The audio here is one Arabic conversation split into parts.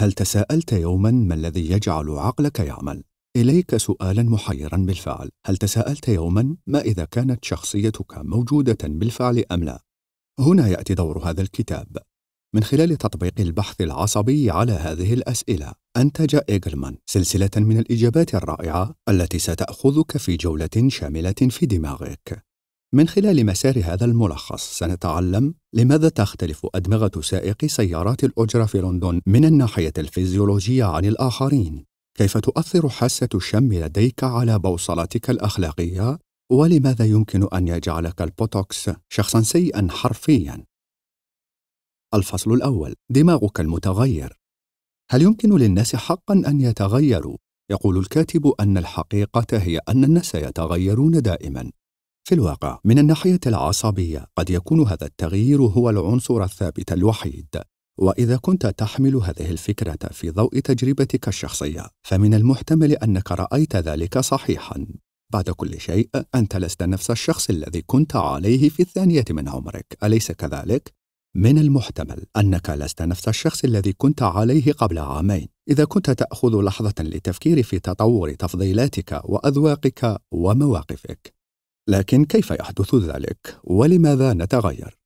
هل تساءلت يوما ما الذي يجعل عقلك يعمل؟ إليك سؤالا محيرا بالفعل هل تساءلت يوما ما إذا كانت شخصيتك موجودة بالفعل أم لا؟ هنا يأتي دور هذا الكتاب من خلال تطبيق البحث العصبي على هذه الأسئلة أنتج إيجلمان سلسلة من الإجابات الرائعة التي ستأخذك في جولة شاملة في دماغك من خلال مسار هذا الملخص سنتعلم لماذا تختلف أدمغة سائقي سيارات الأجرة في لندن من الناحية الفيزيولوجية عن الآخرين؟ كيف تؤثر حاسة الشم لديك على بوصلتك الأخلاقية؟ ولماذا يمكن أن يجعلك البوتوكس شخصا سيئا حرفيا؟ الفصل الأول دماغك المتغير. هل يمكن للناس حقا أن يتغيروا؟ يقول الكاتب أن الحقيقة هي أن الناس يتغيرون دائما. في الواقع من الناحية العصبية قد يكون هذا التغيير هو العنصر الثابت الوحيد. وإذا كنت تحمل هذه الفكرة في ضوء تجربتك الشخصية فمن المحتمل أنك رأيت ذلك صحيحا. بعد كل شيء أنت لست نفس الشخص الذي كنت عليه في الثانية من عمرك. أليس كذلك؟ من المحتمل أنك لست نفس الشخص الذي كنت عليه قبل عامين. إذا كنت تأخذ لحظة للتفكير في تطور تفضيلاتك وأذواقك ومواقفك. لكن كيف يحدث ذلك؟ ولماذا نتغير؟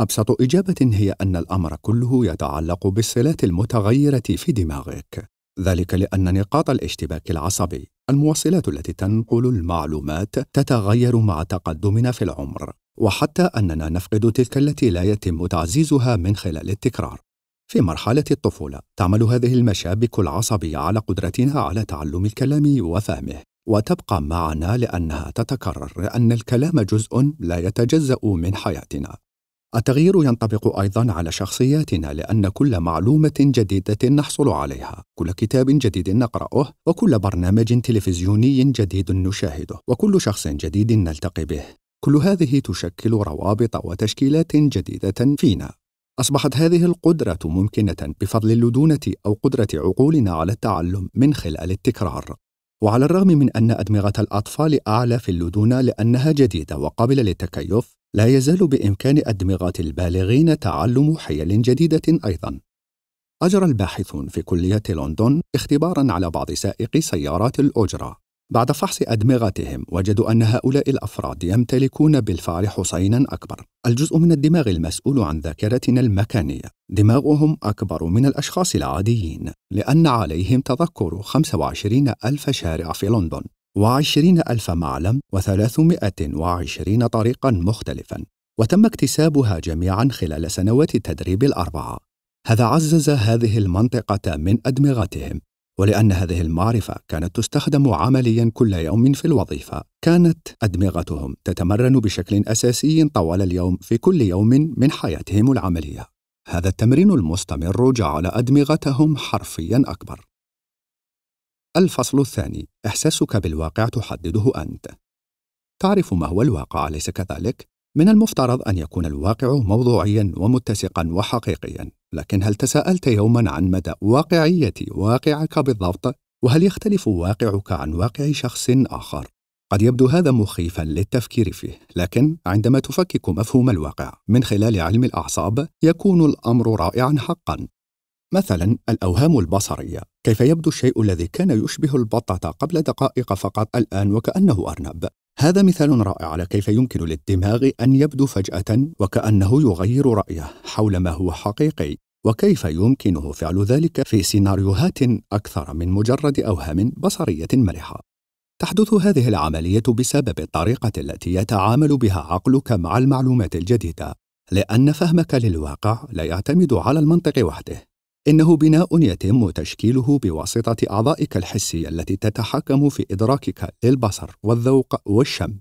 أبسط إجابة هي أن الأمر كله يتعلق بالصلات المتغيرة في دماغك. ذلك لأن نقاط الاشتباك العصبي الموصلات التي تنقل المعلومات تتغير مع تقدمنا في العمر. وحتى أننا نفقد تلك التي لا يتم تعزيزها من خلال التكرار. في مرحلة الطفولة تعمل هذه المشابك العصبية على قدرتنا على تعلم الكلام وفهمه. وتبقى معنا لأنها تتكرر لأن الكلام جزء لا يتجزأ من حياتنا. التغيير ينطبق أيضا على شخصياتنا لأن كل معلومة جديدة نحصل عليها. كل كتاب جديد نقرأه وكل برنامج تلفزيوني جديد نشاهده وكل شخص جديد نلتقي به. كل هذه تشكل روابط وتشكيلات جديدة فينا. أصبحت هذه القدرة ممكنة بفضل اللدونة أو قدرة عقولنا على التعلم من خلال التكرار. وعلى الرغم من أن أدمغة الأطفال أعلى في اللدونه لأنها جديدة وقابلة للتكيف لا يزال بإمكان أدمغة البالغين تعلم حيل جديدة أيضا. أجرى الباحثون في كلية لندن اختبارا على بعض سائقي سيارات الأجرة. بعد فحص أدمغتهم وجدوا أن هؤلاء الأفراد يمتلكون بالفعل حصينا أكبر. الجزء من الدماغ المسؤول عن ذاكرتنا المكانية. دماغهم أكبر من الأشخاص العاديين لأن عليهم تذكر 25 ألف شارع في لندن وعشرين ألف معلم وثلاثمائة وعشرين طريقا مختلفا وتم اكتسابها جميعا خلال سنوات التدريب الأربعة هذا عزز هذه المنطقة من أدمغتهم ولأن هذه المعرفة كانت تستخدم عمليا كل يوم في الوظيفة. كانت أدمغتهم تتمرن بشكل أساسي طوال اليوم في كل يوم من حياتهم العملية. هذا التمرين المستمر جعل أدمغتهم حرفيا أكبر. الفصل الثاني. إحساسك بالواقع تحدده أنت. تعرف ما هو الواقع أليس كذلك؟ من المفترض أن يكون الواقع موضوعيا ومتسقا وحقيقيا لكن هل تساءلت يوما عن مدى واقعية واقعك بالضبط؟ وهل يختلف واقعك عن واقع شخص آخر؟ قد يبدو هذا مخيفا للتفكير فيه لكن عندما تفكك مفهوم الواقع من خلال علم الأعصاب يكون الأمر رائعا حقا مثلا الأوهام البصرية كيف يبدو الشيء الذي كان يشبه البطة قبل دقائق فقط الآن وكأنه أرنب هذا مثال رائع على كيف يمكن للدماغ أن يبدو فجأة وكأنه يغير رأيه حول ما هو حقيقي وكيف يمكنه فعل ذلك في سيناريوهات أكثر من مجرد أوهام بصرية مرحة تحدث هذه العملية بسبب الطريقة التي يتعامل بها عقلك مع المعلومات الجديدة لأن فهمك للواقع لا يعتمد على المنطق وحده. إنه بناء يتم تشكيله بواسطة أعضائك الحسية التي تتحكم في إدراكك للبصر والذوق والشم.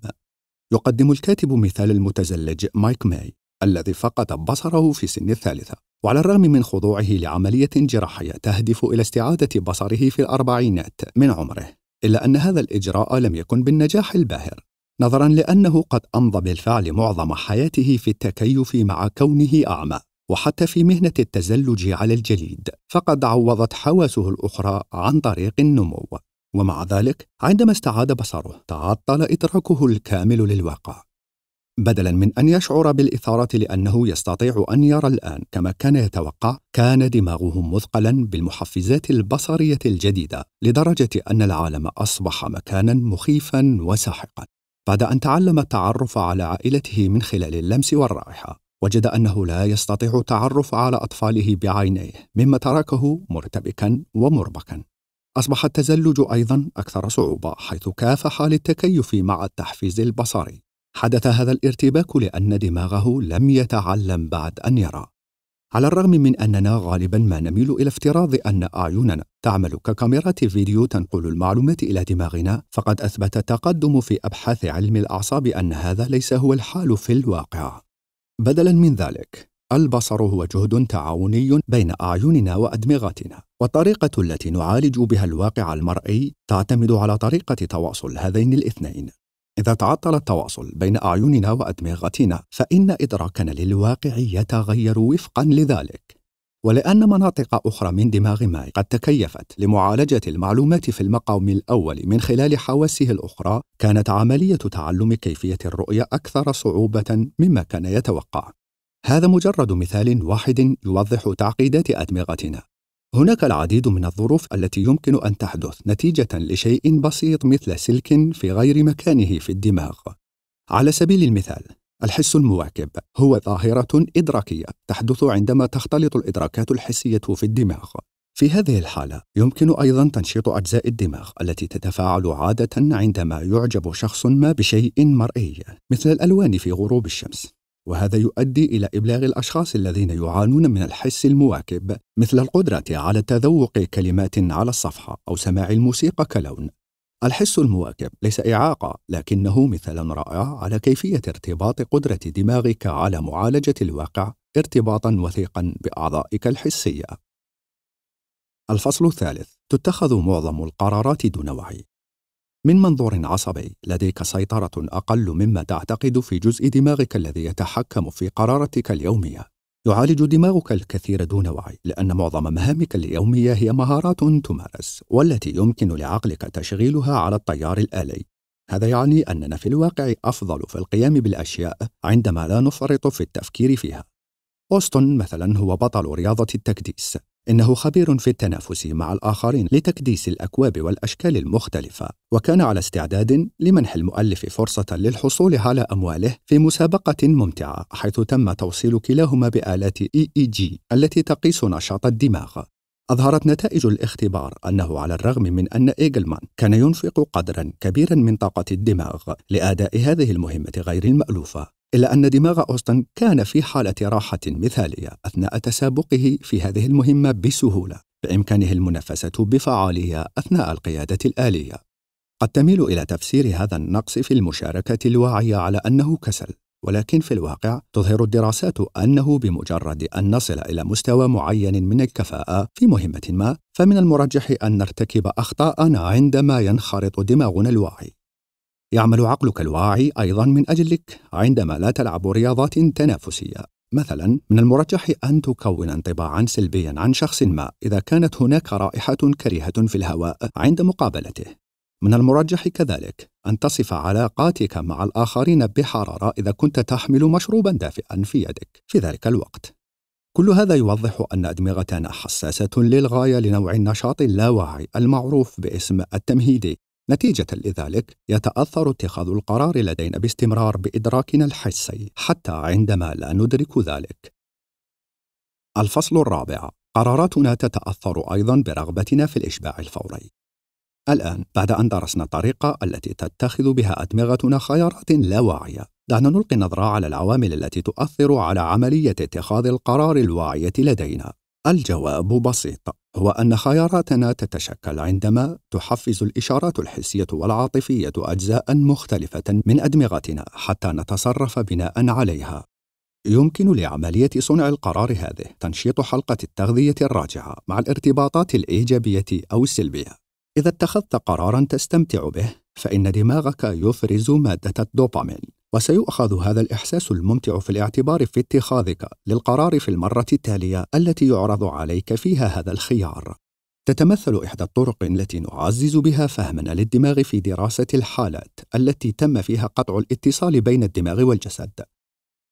يقدم الكاتب مثال المتزلج مايك ماي الذي فقد بصره في سن الثالثة وعلى الرغم من خضوعه لعملية جراحية تهدف إلى استعادة بصره في الأربعينات من عمره إلا أن هذا الإجراء لم يكن بالنجاح الباهر نظرا لأنه قد أمضى بالفعل معظم حياته في التكيف مع كونه أعمى وحتى في مهنة التزلج على الجليد فقد عوضت حواسه الأخرى عن طريق النمو. ومع ذلك عندما استعاد بصره تعطل إدراكه الكامل للواقع. بدلا من أن يشعر بالإثارة لأنه يستطيع أن يرى الآن كما كان يتوقع كان دماغه مثقلا بالمحفزات البصرية الجديدة لدرجة أن العالم أصبح مكانا مخيفا وساحقا. بعد أن تعلم التعرف على عائلته من خلال اللمس والرائحة وجد أنه لا يستطيع التعرف على أطفاله بعينيه مما تركه مرتبكا ومربكا. أصبح التزلج أيضا أكثر صعوبة حيث كافح للتكيف مع التحفيز البصري. حدث هذا الارتباك لأن دماغه لم يتعلم بعد أن يرى. على الرغم من أننا غالبا ما نميل إلى افتراض أن أعيننا تعمل ككاميرات فيديو تنقل المعلومات إلى دماغنا فقد أثبت التقدم في أبحاث علم الأعصاب أن هذا ليس هو الحال في الواقع. بدلا من ذلك البصر هو جهد تعاوني بين أعيننا وأدمغتنا والطريقة التي نعالج بها الواقع المرئي تعتمد على طريقة تواصل هذين الاثنين. إذا تعطل التواصل بين أعيننا وأدمغتنا فإن إدراكنا للواقع يتغير وفقا لذلك. ولأن مناطق أخرى من دماغ ماي قد تكيفت لمعالجة المعلومات في المقام الأول من خلال حواسه الأخرى، كانت عملية تعلم كيفية الرؤية أكثر صعوبة مما كان يتوقع. هذا مجرد مثال واحد يوضح تعقيدات أدمغتنا. هناك العديد من الظروف التي يمكن أن تحدث نتيجة لشيء بسيط مثل سلك في غير مكانه في الدماغ. على سبيل المثال، الحس المواكب هو ظاهرة إدراكية تحدث عندما تختلط الإدراكات الحسية في الدماغ. في هذه الحالة يمكن أيضا تنشيط أجزاء الدماغ التي تتفاعل عادة عندما يعجب شخص ما بشيء مرئي مثل الألوان في غروب الشمس. وهذا يؤدي إلى إبلاغ الأشخاص الذين يعانون من الحس المواكب مثل القدرة على تذوق كلمات على الصفحة أو سماع الموسيقى كلون الحس المواكب ليس إعاقة لكنه مثال رائع على كيفية ارتباط قدرة دماغك على معالجة الواقع ارتباطا وثيقا بأعضائك الحسية. الفصل الثالث تتخذ معظم القرارات دون وعي. من منظور عصبي لديك سيطرة أقل مما تعتقد في جزء دماغك الذي يتحكم في قراراتك اليومية. يعالج دماغك الكثير دون وعي لأن معظم مهامك اليومية هي مهارات تمارس والتي يمكن لعقلك تشغيلها على التيار الآلي. هذا يعني أننا في الواقع أفضل في القيام بالأشياء عندما لا نفرط في التفكير فيها. أوستون مثلا هو بطل رياضة التكديس. إنه خبير في التنافس مع الآخرين لتكديس الأكواب والأشكال المختلفة، وكان على استعداد لمنح المؤلف فرصة للحصول على أمواله في مسابقة ممتعة حيث تم توصيل كلاهما بآلات EEG التي تقيس نشاط الدماغ. أظهرت نتائج الاختبار أنه على الرغم من أن إيجلمان كان ينفق قدرا كبيرا من طاقة الدماغ لأداء هذه المهمة غير المألوفة إلا أن دماغ أوستن كان في حالة راحة مثالية أثناء تسابقه في هذه المهمة بسهولة بإمكانه المنافسة بفعالية أثناء القيادة الآلية. قد تميل إلى تفسير هذا النقص في المشاركة الواعية على أنه كسل ولكن في الواقع تظهر الدراسات أنه بمجرد أن نصل إلى مستوى معين من الكفاءة في مهمة ما فمن المرجح أن نرتكب أخطاءنا عندما ينخرط دماغنا الواعي. يعمل عقلك الواعي أيضا من أجلك عندما لا تلعب رياضات تنافسية. مثلا من المرجح أن تكون انطباعا سلبيا عن شخص ما إذا كانت هناك رائحة كريهة في الهواء عند مقابلته. من المرجح كذلك أن تصف علاقاتك مع الآخرين بحرارة إذا كنت تحمل مشروبا دافئا في يدك. في ذلك الوقت. كل هذا يوضح أن أدمغتنا حساسة للغاية لنوع النشاط اللاواعي المعروف باسم التمهيدي. نتيجة لذلك يتأثر اتخاذ القرار لدينا باستمرار بإدراكنا الحسي حتى عندما لا ندرك ذلك. الفصل الرابع: قراراتنا تتأثر أيضا برغبتنا في الإشباع الفوري. الآن بعد أن درسنا الطريقة التي تتخذ بها أدمغتنا خيارات لا واعية، دعنا نلقي نظرة على العوامل التي تؤثر على عملية اتخاذ القرار الواعية لدينا. الجواب بسيط هو أن خياراتنا تتشكل عندما تحفز الإشارات الحسية والعاطفية اجزاء مختلفة من أدمغتنا حتى نتصرف بناء عليها. يمكن لعملية صنع القرار هذه تنشيط حلقة التغذية الراجعة مع الارتباطات الإيجابية أو السلبية. إذا اتخذت قرارا تستمتع به فإن دماغك يفرز مادة الدوبامين. وسيؤخذ هذا الإحساس الممتع في الاعتبار في اتخاذك للقرار في المرة التالية التي يعرض عليك فيها هذا الخيار. تتمثل إحدى الطرق التي نعزز بها فهمنا للدماغ في دراسة الحالات التي تم فيها قطع الاتصال بين الدماغ والجسد.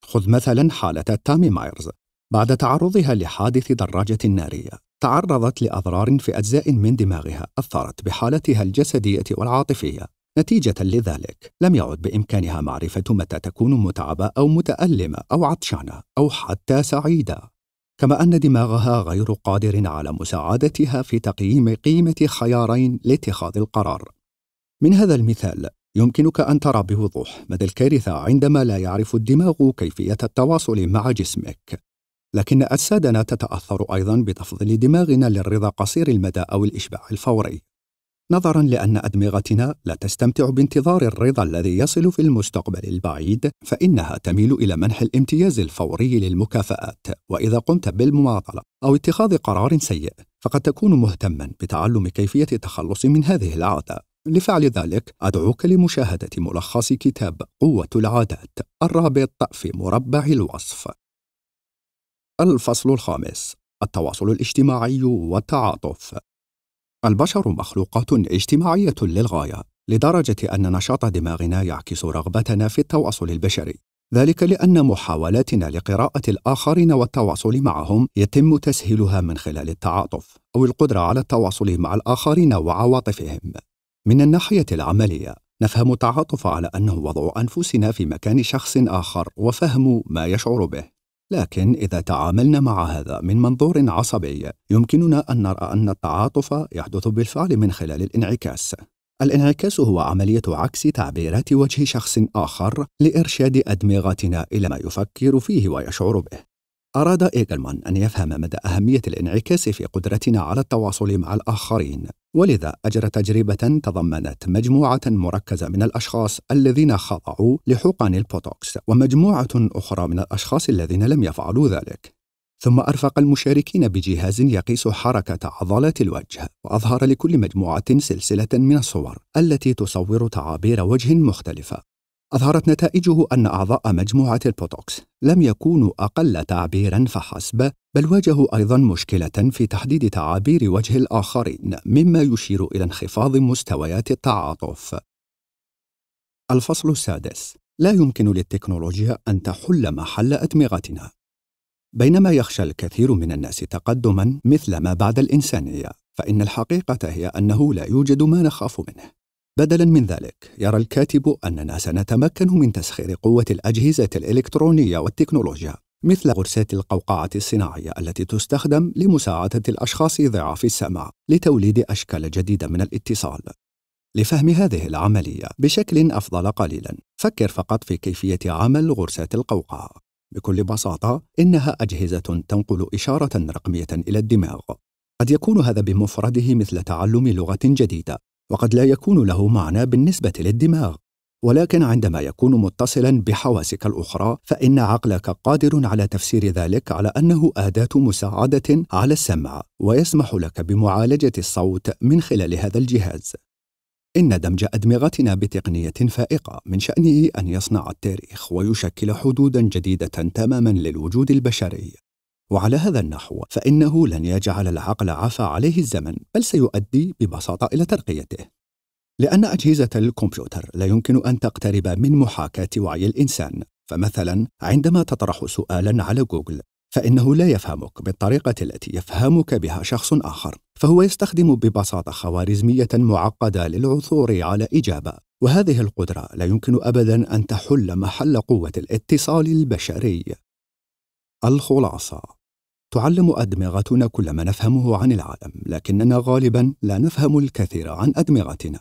خذ مثلا حالة تامي مايرز بعد تعرضها لحادث دراجة نارية تعرضت لأضرار في أجزاء من دماغها أثرت بحالتها الجسدية والعاطفية نتيجة لذلك لم يعد بإمكانها معرفة متى تكون متعبة أو متألمة أو عطشانة أو حتى سعيدة كما أن دماغها غير قادر على مساعدتها في تقييم قيمة خيارين لاتخاذ القرار. من هذا المثال يمكنك أن ترى بوضوح مدى الكارثة عندما لا يعرف الدماغ كيفية التواصل مع جسمك. لكن أجسادنا تتأثر أيضا بتفضيل دماغنا للرضا قصير المدى أو الإشباع الفوري. نظرا لأن أدمغتنا لا تستمتع بانتظار الرضا الذي يصل في المستقبل البعيد فإنها تميل إلى منح الامتياز الفوري للمكافآت. وإذا قمت بالمماطلة أو اتخاذ قرار سيء فقد تكون مهتما بتعلم كيفية التخلص من هذه العادة. لفعل ذلك أدعوك لمشاهدة ملخص كتاب قوة العادات الرابط في مربع الوصف. الفصل الخامس التواصل الاجتماعي والتعاطف. البشر مخلوقات اجتماعية للغاية لدرجة أن نشاط دماغنا يعكس رغبتنا في التواصل البشري. ذلك لأن محاولاتنا لقراءة الآخرين والتواصل معهم يتم تسهيلها من خلال التعاطف أو القدرة على التواصل مع الآخرين وعواطفهم. من الناحية العملية نفهم التعاطف على أنه وضع أنفسنا في مكان شخص آخر وفهم ما يشعر به. لكن إذا تعاملنا مع هذا من منظور عصبي يمكننا أن نرى أن التعاطف يحدث بالفعل من خلال الانعكاس. الانعكاس هو عملية عكس تعبيرات وجه شخص آخر لإرشاد أدمغتنا إلى ما يفكر فيه ويشعر به. أراد إيجلمان أن يفهم مدى أهمية الانعكاس في قدرتنا على التواصل مع الآخرين، ولذا أجرى تجربة تضمنت مجموعة مركزة من الأشخاص الذين خضعوا لحقن البوتوكس، ومجموعة أخرى من الأشخاص الذين لم يفعلوا ذلك. ثم أرفق المشاركين بجهاز يقيس حركة عضلات الوجه، وأظهر لكل مجموعة سلسلة من الصور التي تصور تعابير وجه مختلفة، أظهرت نتائجه أن أعضاء مجموعة البوتوكس لم يكونوا أقل تعبيرا فحسب بل واجهوا أيضا مشكلة في تحديد تعابير وجه الآخرين مما يشير إلى انخفاض مستويات التعاطف. الفصل السادس. لا يمكن للتكنولوجيا أن تحل محل أدمغتنا. بينما يخشى الكثير من الناس تقدما مثل ما بعد الإنسانية فإن الحقيقة هي أنه لا يوجد ما نخاف منه. بدلا من ذلك يرى الكاتب أننا سنتمكن من تسخير قوة الأجهزة الإلكترونية والتكنولوجيا مثل غرسات القوقعة الصناعية التي تستخدم لمساعدة الأشخاص ضعاف السمع لتوليد أشكال جديدة من الاتصال. لفهم هذه العملية بشكل أفضل قليلا فكر فقط في كيفية عمل غرسات القوقعة. بكل بساطة إنها أجهزة تنقل إشارة رقمية إلى الدماغ. قد يكون هذا بمفرده مثل تعلم لغة جديدة. وقد لا يكون له معنى بالنسبة للدماغ. ولكن عندما يكون متصلا بحواسك الأخرى فإن عقلك قادر على تفسير ذلك على أنه أداة مساعدة على السمع ويسمح لك بمعالجة الصوت من خلال هذا الجهاز. إن دمج أدمغتنا بتقنية فائقة من شأنه أن يصنع التاريخ ويشكل حدودا جديدة تماما للوجود البشري. وعلى هذا النحو فإنه لن يجعل العقل عفى عليه الزمن بل سيؤدي ببساطة إلى ترقيته. لأن أجهزة الكمبيوتر لا يمكن أن تقترب من محاكاة وعي الإنسان. فمثلا عندما تطرح سؤالا على جوجل فإنه لا يفهمك بالطريقة التي يفهمك بها شخص آخر فهو يستخدم ببساطة خوارزمية معقدة للعثور على إجابة. وهذه القدرة لا يمكن أبدا أن تحل محل قوة الاتصال البشري. الخلاصة تعلم أدمغتنا كل ما نفهمه عن العالم لكننا غالبا لا نفهم الكثير عن أدمغتنا.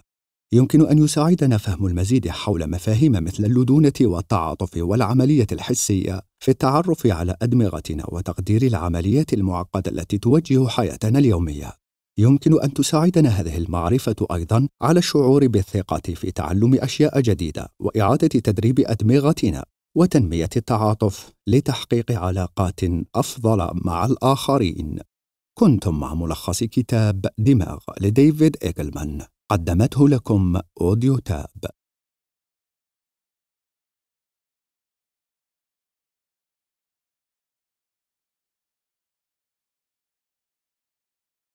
يمكن أن يساعدنا فهم المزيد حول مفاهيم مثل اللدونة والتعاطف والعملية الحسية في التعرف على أدمغتنا وتقدير العمليات المعقدة التي توجه حياتنا اليومية. يمكن أن تساعدنا هذه المعرفة أيضا على الشعور بالثقة في تعلم أشياء جديدة وإعادة تدريب أدمغتنا. وتنمية التعاطف لتحقيق علاقات أفضل مع الآخرين. كنتم مع ملخص كتاب دماغ لديفيد إيجلمان. قدمته لكم أوديو تاب.